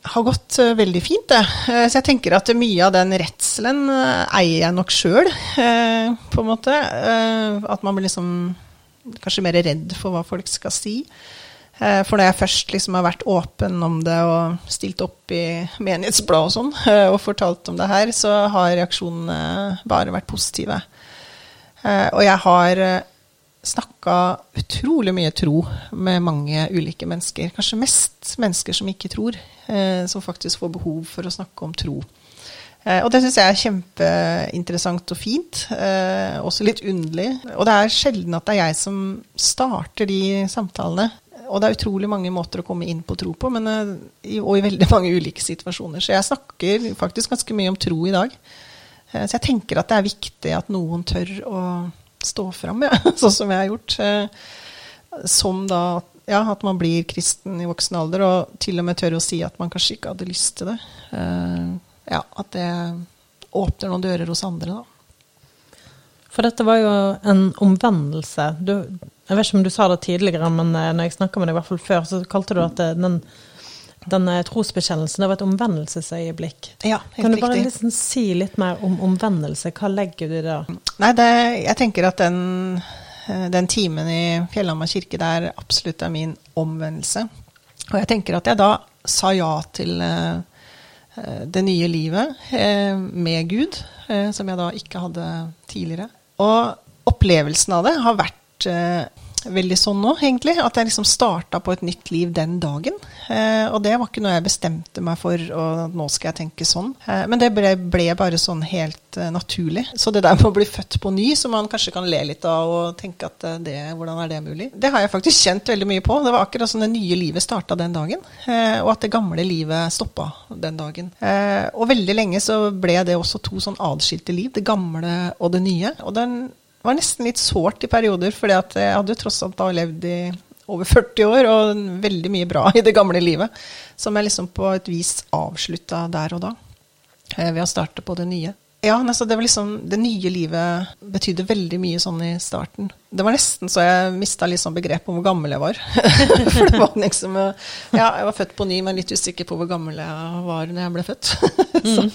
har gått uh, veldig fint, det. Uh, så jeg tenker at mye av den redselen eier jeg nok sjøl, på en måte. at man blir liksom kanskje mer redd for hva folk skal si. For når jeg først liksom har vært åpen om det og stilt opp i menighetsblad og sånn, og fortalt om det her, så har reaksjonene bare vært positive. Eh, og jeg har eh, snakka utrolig mye tro med mange ulike mennesker. Kanskje mest mennesker som ikke tror, eh, som faktisk får behov for å snakke om tro. Og det syns jeg er kjempeinteressant og fint. også litt underlig. Og det er sjelden at det er jeg som starter de samtalene. Og det er utrolig mange måter å komme inn på tro på, men, og i veldig mange ulike situasjoner. Så jeg snakker faktisk ganske mye om tro i dag. Eh, så jeg tenker at det er viktig at noen tør å stå fram, ja, sånn som jeg har gjort. Eh, som da ja, at man blir kristen i voksen alder, og til og med tør å si at man kanskje ikke hadde lyst til det. Eh, ja, At det åpner noen dører hos andre, da. For dette var jo en omvendelse. Du, jeg vet ikke om du sa det tidligere, men når jeg snakka med deg i hvert fall før, så kalte du at den denne trosbekjennelsen. Det var et omvendelsesøyeblikk. Ja, helt kan du bare liksom si litt mer om omvendelse? Hva legger du i det? Nei, det, jeg tenker at den, eh, den timen i Fjellhamar kirke der absolutt er min omvendelse. Og jeg tenker at jeg da sa ja til uh, det nye livet med Gud, som jeg da ikke hadde tidligere. Og opplevelsen av det har vært veldig sånn nå, egentlig. At jeg liksom starta på et nytt liv den dagen. Eh, og det var ikke noe jeg bestemte meg for, og nå skal jeg tenke sånn. Eh, men det ble, ble, bare sånn helt eh, naturlig. Så det der med å bli født på ny, som man kanskje kan le litt av og tenke at eh, det, hvordan er det mulig? Det har jeg faktisk kjent veldig mye på. Det var akkurat sånn det nye livet starta den dagen. Eh, og at det gamle livet stoppa den dagen. Eh, og veldig lenge så ble det også to sånn adskilte liv. Det gamle og det nye. Og den det var nesten litt sårt i perioder, for jeg hadde jo tross alt da levd i over 40 år og veldig mye bra i det gamle livet. Som jeg liksom på et vis avslutta der og da, eh, ved å starte på det nye. Ja, altså det, liksom, det nye livet betydde veldig mye sånn i starten. Det var nesten så jeg mista liksom begrepet begrep om hvor gammel jeg var. For det var liksom Ja, jeg var født på ny, men litt usikker på hvor gammel jeg var når jeg ble født. så,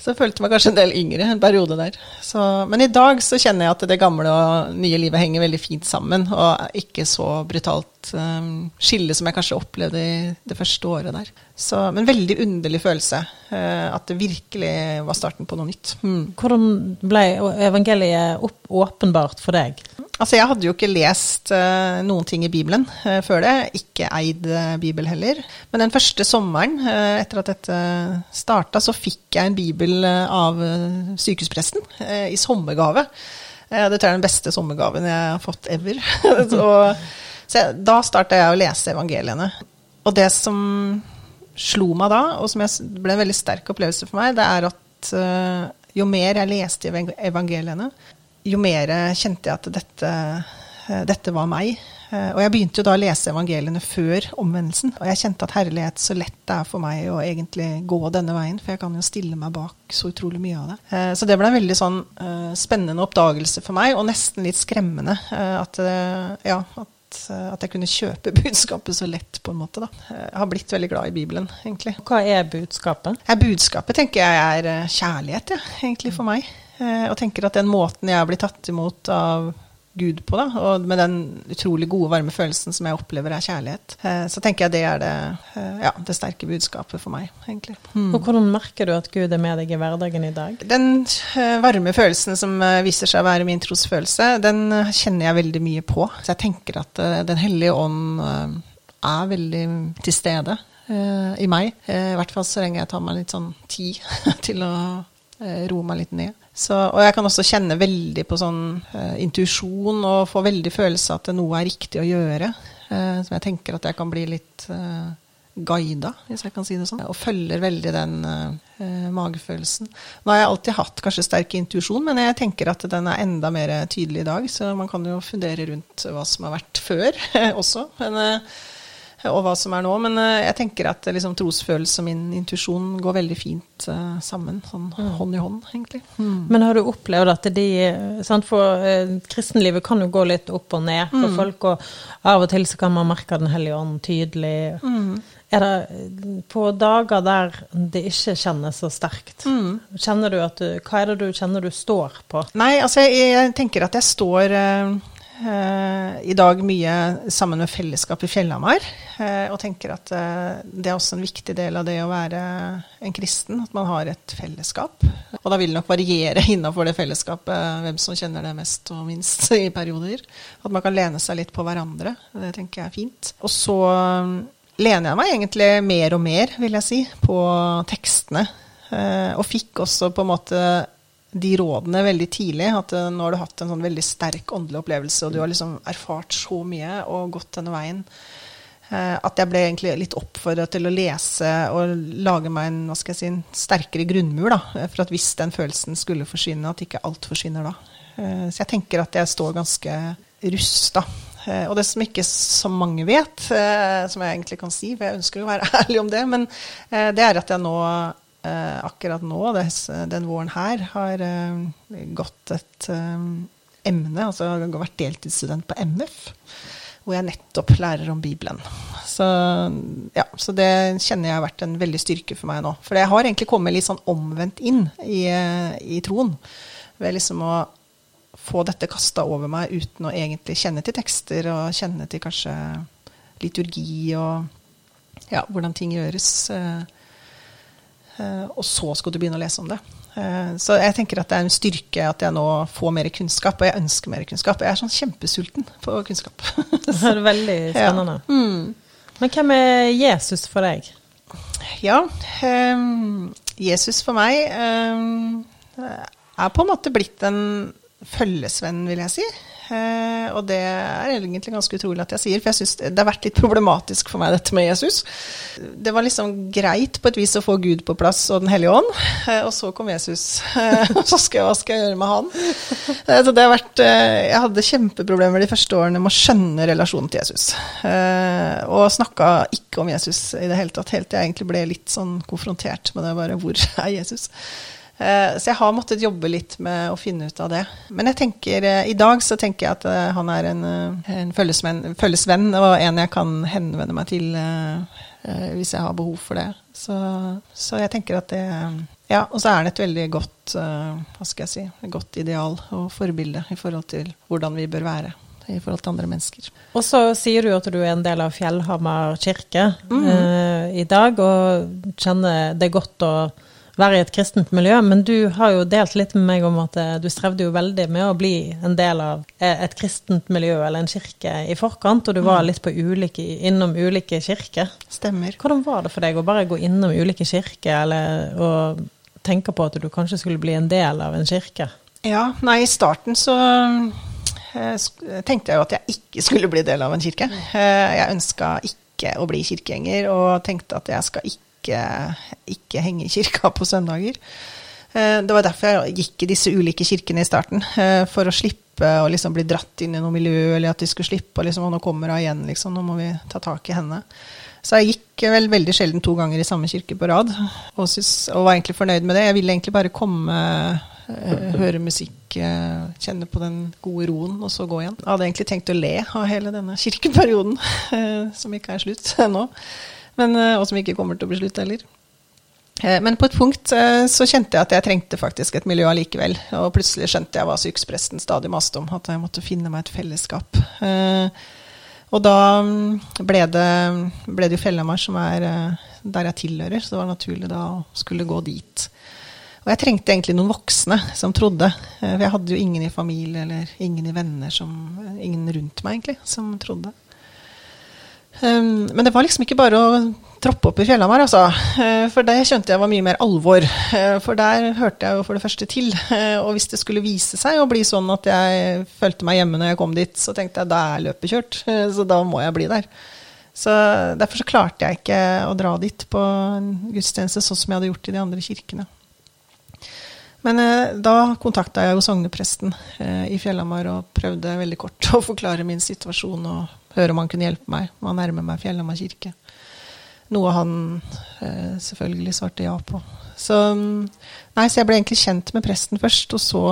Så jeg følte meg kanskje en del yngre en periode der. Så, men i dag så kjenner jeg at det gamle og nye livet henger veldig fint sammen, og ikke så brutalt um, skille som jeg kanskje opplevde i det første året der. Så, men veldig underlig følelse. Uh, at det virkelig var starten på noe nytt. Mm. Hvordan ble evangeliet opp, åpenbart for deg? Altså, jeg hadde jo ikke lest uh, noen ting i Bibelen uh, før det. Ikke eid uh, Bibel heller. Men den første sommeren etter at dette starta, så fikk jeg en bibel av sykehuspresten i sommergave. det tror jeg er den beste sommergaven jeg har fått ever. så, så jeg, da starta jeg å lese evangeliene. Og det som slo meg da, og som jeg, ble en veldig sterk opplevelse for meg, det er at jo mer jeg leste evangeliene, jo mer kjente jeg at dette, uh, dette var meg. Uh, og jeg begynte jo da å lese evangeliene før omvendelsen. Og jeg kjente at herlighet, så lett det er for meg å egentlig gå denne veien. For jeg kan jo stille meg bak så utrolig mye av det. Uh, så det ble en veldig sånn spennende oppdagelse for meg, og nesten litt skremmende. At, ja, at, at jeg kunne kjøpe budskapet så lett, på en måte. da. Jeg har blitt veldig glad i Bibelen, egentlig. Hva er budskapet? Ja, budskapet tenker jeg er kjærlighet, ja, egentlig, for meg. Eh, og tenker at den måten jeg blitt tatt imot av Gud på, da, og med den utrolig gode, varme følelsen som jeg opplever er kjærlighet, eh, så tenker jeg det er det, eh, ja, det sterke budskapet for meg, egentlig. Mm. Og hvordan merker du at Gud er med deg i hverdagen i dag? Den varme følelsen som viser seg å være min trosfølelse, den kjenner jeg veldig mye på. Så jeg tenker at Den hellige ånd er veldig til stede i meg. I hvert fall så lenge jeg tar meg litt sånn tid til å roe meg litt ned. Så, og jeg kan også kjenne veldig på sånn uh, intuisjon og få veldig følelse at noe er riktig å gjøre. Uh, som jeg tenker at jeg kan bli litt uh, guida, hvis jeg kan si det sånn. Og følger veldig den uh, magefølelsen. Nå har jeg alltid hatt kanskje sterk intuisjon, men jeg tenker at den er enda mer tydelig i dag. Så man kan jo fundere rundt hva som har vært før også. Men og hva som er nå. Men uh, jeg tenker at liksom, trosfølelse og min intuisjon går veldig fint uh, sammen. Sånn mm. hånd i hånd, egentlig. Mm. Men har du opplevd at de sant, For uh, kristenlivet kan jo gå litt opp og ned for mm. folk, og av og til så kan man merke Den hellige ånd tydelig. Mm. Er det på dager der det ikke kjennes så sterkt, mm. kjenner du at du, hva er det du kjenner du står på? Nei, altså jeg, jeg tenker at jeg står Eh, i dag mye sammen med fellesskap i Fjellhamar. Eh, og tenker at eh, det er også en viktig del av det å være en kristen, at man har et fellesskap. Og da vil det nok variere innafor det fellesskapet hvem som kjenner det mest og minst i perioder. At man kan lene seg litt på hverandre. Det tenker jeg er fint. Og så lener jeg meg egentlig mer og mer, vil jeg si, på tekstene. Og fikk også på en måte de rådene veldig tidlig. At uh, nå har du hatt en sånn veldig sterk åndelig opplevelse, og du har liksom erfart så mye og gått denne veien. Uh, at jeg ble egentlig litt oppfordret til å lese og lage meg en, hva skal jeg si, en sterkere grunnmur. Da, for at hvis den følelsen skulle forsvinne, at ikke alt forsvinner da. Uh, så jeg tenker at jeg står ganske rusta. Og det som ikke så mange vet, som jeg egentlig kan si, for jeg ønsker å være ærlig om det, men det er at jeg nå eh, akkurat nå, den våren her, har eh, gått et eh, emne, altså jeg har vært deltidsstudent på MF, hvor jeg nettopp lærer om Bibelen. Så, ja, så det kjenner jeg har vært en veldig styrke for meg nå. For jeg har egentlig kommet litt sånn omvendt inn i, i troen. Ved liksom å få dette kasta over meg uten å egentlig kjenne til tekster og kjenne til kanskje liturgi og ja, hvordan ting gjøres. Eh, Eh, og så skal du begynne å lese om det. Eh, så jeg tenker at det er en styrke at jeg nå får mer kunnskap, og jeg ønsker mer kunnskap. Jeg er sånn kjempesulten på kunnskap. det er veldig spennende. Ja. Mm. Men hvem er Jesus for deg? Ja, um, Jesus for meg um, er på en måte blitt en følgesvenn, vil jeg si. Eh, og det er egentlig ganske utrolig at jeg sier, for jeg syns det har vært litt problematisk for meg, dette med Jesus. Det var liksom greit på et vis å få Gud på plass og Den hellige ånd, eh, og så kom Jesus. Eh, så skal jeg, hva skal jeg gjøre med han? Så det har vært Jeg hadde kjempeproblemer de første årene med å skjønne relasjonen til Jesus. Og snakka ikke om Jesus i det hele tatt, helt til jeg egentlig ble litt sånn konfrontert med det bare Hvor er Jesus? Eh, så jeg har måttet jobbe litt med å finne ut av det. Men jeg tenker, eh, i dag så tenker jeg at eh, han er en, en følgesvenn, og en jeg kan henvende meg til hvis jeg har behov for det. Så, så jeg tenker at det Ja, og så er det et veldig godt hva skal jeg si, godt ideal og forbilde i forhold til hvordan vi bør være i forhold til andre mennesker. Og så sier du at du er en del av Fjellhamar kirke eh, i dag, og kjenner det godt å være i et kristent miljø. Men du har jo delt litt med meg om at eh, du strevde jo veldig med å bli en del av eh, et kristent miljø eller en kirke i forkant, og du var litt på ulike, innom ulike kirker. Stemmer. Hvordan var det for deg å bare gå innom ulike kirker, eller å tenke på at du kanskje skulle bli en del av en kirke? Ja, nei, i starten så eh, tenkte jeg jo at jeg ikke skulle bli del av en kirke. Eh, Jeg ønska ikke å bli kirkegjenger, og tenkte at jeg skal ikke, ikke henge i kirka på søndager. Eh, Det var derfor jeg gikk i disse ulike kirkene i starten, eh, for å slippe å liksom bli dratt inn i noe miljø, eller at de skulle slippe og liksom, «Å, nå kommer hun igjen, liksom, nå må vi ta tak i henne. Så jeg gikk vel veldig sjelden to ganger i samme kirke på rad, og, synes, og var egentlig fornøyd med det. Jeg ville egentlig bare komme, eh, høre musikk, eh, kjenne på den gode roen, og så gå igjen. Jeg hadde egentlig tenkt å le av hele denne kirkeperioden, eh, som ikke er slutt nå, men, eh, og som ikke kommer til å bli slutt heller. Eh, Men på et punkt eh, så kjente jeg at jeg trengte faktisk et miljø allikevel. Og plutselig skjønte jeg hva sykespresten stadig maste om, at jeg måtte finne meg et fellesskap. Og da mm, ble det, ble det jo Fjellhamar som er der jeg tilhører, så det var naturlig da å skulle gå dit. Og jeg trengte egentlig noen voksne som trodde. For jeg hadde jo ingen i familie eller ingen i venner, som, ingen rundt meg egentlig, som trodde. Um, men det var liksom ikke bare å troppe opp i Fjellhamar, altså. Eh, For det skjønte jeg var mye mer alvor. Eh, For der hørte jeg jo for det første til. Eh, Og hvis det skulle vise seg å bli sånn at jeg følte meg hjemme når jeg kom dit, så tenkte jeg da er løpet kjørt. Så da må jeg bli der. Så derfor så klarte jeg ikke å dra dit på en gudstjeneste sånn som jeg hadde gjort i de andre kirkene. Men da kontakta jeg jo sognepresten i Fjellhamar og prøvde veldig kort å forklare min situasjon og høre om han kunne hjelpe meg med å nærme meg Fjellhamar kirke. Noe han eh, selvfølgelig svarte ja på. Så, mm, nei, så jeg ble egentlig kjent med presten først, og så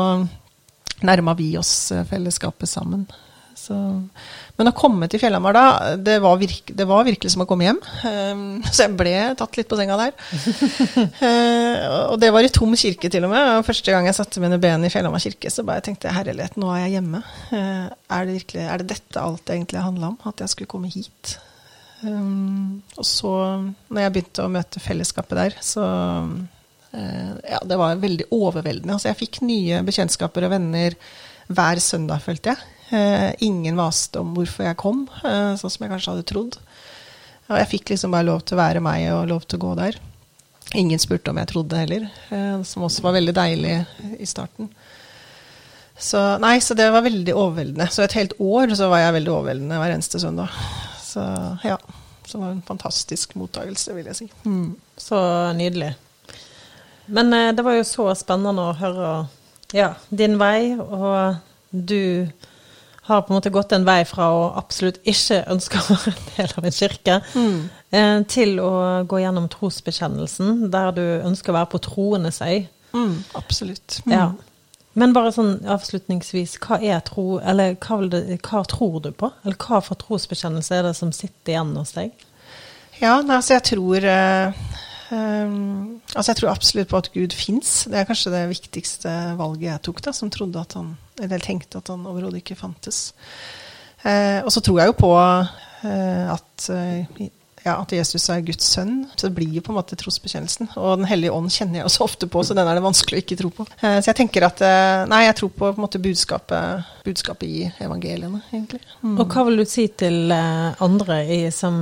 nærma vi oss eh, fellesskapet sammen. Så, men å komme til Fjellhamar da, det var, virke, det var virkelig som å komme hjem. Um, så jeg ble tatt litt på senga der. Eh, og det var i tom kirke til og med. Og første gang jeg satte mine ben i Fjellhamar kirke, så bare tenkte jeg herlighet, nå er jeg hjemme. Eh, er, det virkelig, er det dette alt egentlig handla om? At jeg skulle komme hit? Um, og så, når jeg begynte å møte fellesskapet der, så uh, Ja, det var veldig overveldende. Altså, jeg fikk nye bekjentskaper og venner hver søndag, følte jeg. Eh, ingen maste om hvorfor jeg kom, eh, sånn som jeg kanskje hadde trodd. Og jeg fikk liksom bare lov til å være meg og lov til å gå der. Ingen spurte om jeg trodde heller, eh, som også var veldig deilig i starten. Så, nei, så det var veldig overveldende. Så et helt år så var jeg veldig overveldende hver eneste søndag. Så ja. Så det var en fantastisk mottakelse, vil jeg si. Mm. Så nydelig. Men eh, det var jo så spennende å høre ja, din vei, og du har på en måte gått en vei fra å absolutt ikke ønske å være en del av en kirke, mm. til å gå gjennom trosbekjennelsen, der du ønsker å være på troendes øy. Mm, absolutt. Mm. Ja. Men bare sånn avslutningsvis, hva er tro, eller hva, det, hva tror du på? Eller hva for trosbekjennelse er det som sitter igjen hos deg? Ja, altså jeg tror eh, eh, Altså jeg tror absolutt på at Gud fins. Det er kanskje det viktigste valget jeg tok, da, som trodde at han Eller tenkte at han overhodet ikke fantes. Uh, og så tror jeg jo på uh, at, eh, ja, at Jesus er Guds sønn. Så det blir jo på en måte trosbekjennelsen. Og Den hellige ånd kjenner jeg også ofte på, så den er det vanskelig å ikke tro på. Eh, så jeg tenker at eh, Nei, jeg tror på, på en måte budskapet, budskapet i evangeliene, egentlig. Mm. Og hva vil du si til eh, andre i, som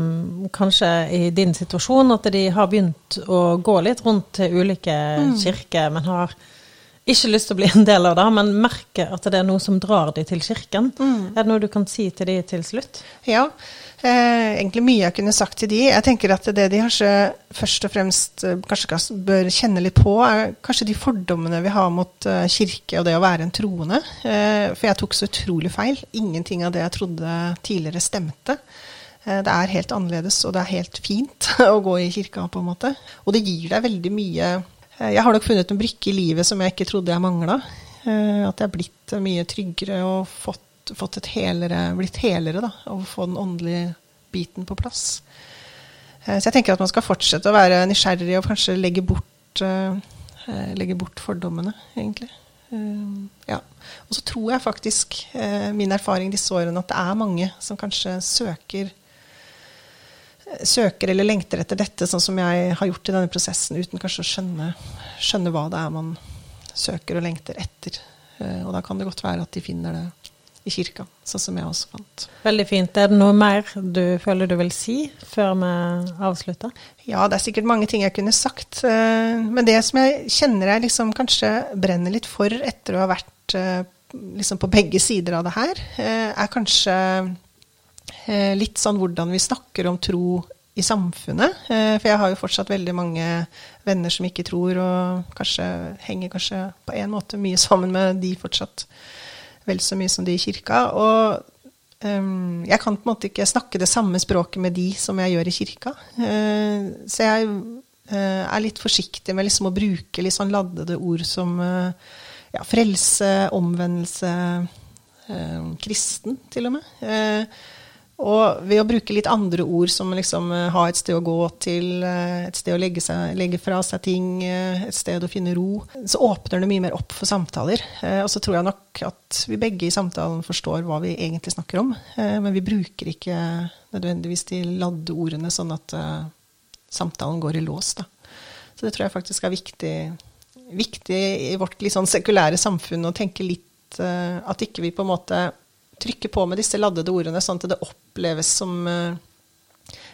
kanskje i din situasjon, at de har begynt å gå litt rundt til ulike kirker, men har ikke lyst til å bli en del av det, men merker at det er noe som drar de til kirken? Er det noe du kan si til de til slutt? Ja, eh, egentlig mye jeg kunne sagt til de. Jeg tenker at det de kanskje først og fremst eh, kanskje bør kjenne litt på, er kanskje de fordommene vi har mot eh, kirke og det å være en troende. Eh, for jeg tok så utrolig feil. Ingenting av det jeg trodde tidligere stemte. Eh, Det er helt annerledes, og det er helt fint å gå i kirka, på en måte. Og det gir deg veldig mye Jeg har nok funnet en brikke i livet som jeg ikke trodde jeg mangla. At jeg er blitt eh, mye tryggere og fått, fått helere, blitt helere, da. Og få den åndelige biten på plass. Eh, så jeg tenker at man skal fortsette å være nysgjerrig og kanskje legge bort, legge bort fordommene, egentlig. Ja. Og så tror jeg faktisk, min erfaring disse årene, at det er mange som kanskje søker søker eller lengter etter dette, sånn som jeg har gjort i denne prosessen, uten kanskje å skjønne, skjønne hva det er man søker og lengter etter. Og da kan det godt være at de finner det i kirka, sånn som jeg også fant. Veldig fint. Er det noe mer du føler du vil si før vi avslutter? Ja, det er sikkert mange ting jeg kunne sagt. Eh, men det som jeg kjenner jeg liksom kanskje brenner litt for etter å ha vært eh, liksom på begge sider av det her, eh, er kanskje litt sånn hvordan vi snakker om tro i samfunnet. For jeg har jo fortsatt veldig mange venner som ikke tror, og kanskje henger kanskje på en måte mye sammen med de fortsatt vel så mye som de i kirka. Og um, jeg kan på en måte ikke snakke det samme språket med de som jeg gjør i kirka. Uh, så jeg uh, er litt forsiktig med liksom å bruke litt sånn laddede ord som uh, ja, frelse, omvendelse, kristen, til og med. Og ved å bruke litt andre ord, som liksom uh, ha et sted å gå til, uh, et sted å legge, seg, legge fra seg ting, uh, et sted å finne ro, så åpner det mye mer opp for samtaler. og så tror jeg nok at vi begge i samtalen forstår hva vi egentlig snakker om. men vi bruker ikke nødvendigvis de ladde ordene sånn at samtalen går i lås. Da. Så det tror jeg faktisk er viktig, viktig i vårt litt sånn sekulære samfunn å tenke litt At ikke vi på en måte trykke på med disse laddede ordene, sånn at det oppleves som uh,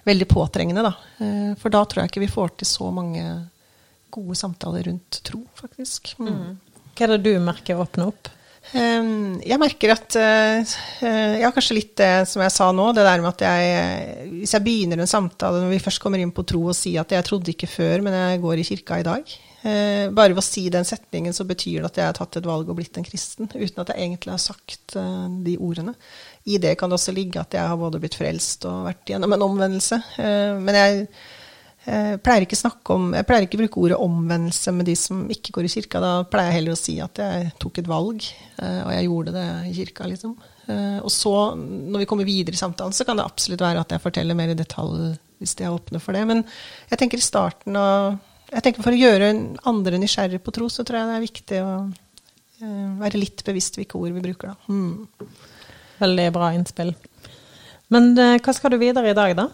veldig påtrengende. Da. Uh, for da tror jeg ikke vi får til så mange gode samtaler rundt tro, faktisk. Mm. Mm. Hva er det du merker åpner opp? Um, jeg merker at uh, Ja, kanskje litt det som jeg sa nå, det der med at jeg Hvis jeg begynner en samtale når vi først kommer inn på tro og sier at jeg trodde ikke før, men jeg går i kirka i dag, Eh, bare ved å si den setningen så betyr det at jeg har tatt et valg og blitt en kristen, uten at jeg egentlig har sagt eh, de ordene. I det kan det også ligge at jeg har både blitt frelst og vært gjennom en omvendelse. Eh, men jeg pleier ikke snakke om, jeg pleier ikke bruke ordet omvendelse med de som ikke går i kirka. Da pleier jeg heller å si at jeg tok et valg, og jeg gjorde det i kirka, liksom. Og så, når vi kommer videre i samtalen, så kan det absolutt være at jeg forteller mer i detalj hvis de er åpne for det. Men jeg tenker i starten av jeg tenker For å gjøre andre nysgjerrig på tro, så tror jeg det er viktig å uh, være litt bevisst hvilke ord vi bruker. da. Mm. Veldig bra innspill. Men uh, hva skal du videre i dag, da?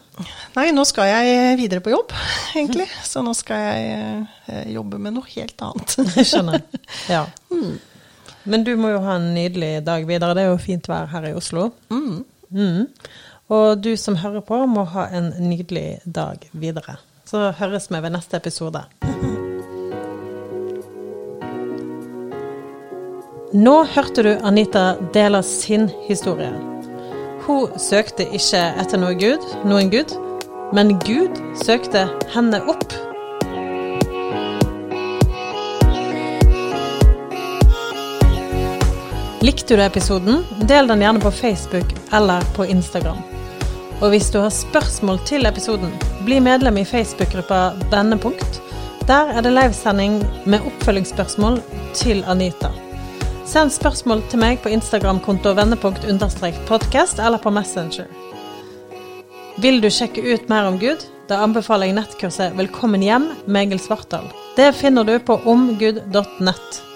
Nei, nå skal jeg videre på jobb, egentlig. Så nå skal jeg uh, jobbe med noe helt annet. Jeg skjønner. Ja. Mm. Men du må jo ha en nydelig dag videre. Det er jo fint vær her i Oslo. Mm. Mm. Og du som hører på, må ha en nydelig dag videre. Så høres vi ved neste episode. Nå hørte du Anita dele sin historie. Hun søkte ikke etter noe Gud, noen Gud, men Gud søkte henne opp. Likte du episoden, del den gjerne på Facebook eller på Instagram. Og hvis du har spørsmål til episoden, bli medlem i Facebook-gruppa Vendepunkt. Der er det livesending med oppfølgingsspørsmål til Anita. Send spørsmål til meg på Instagram-konto vendepunkt-podkast eller på Messenger. Vil du sjekke ut mer om Gud? Da anbefaler jeg nettkurset Velkommen hjem med Egil Svartdal. Det finner du på omgud.nett.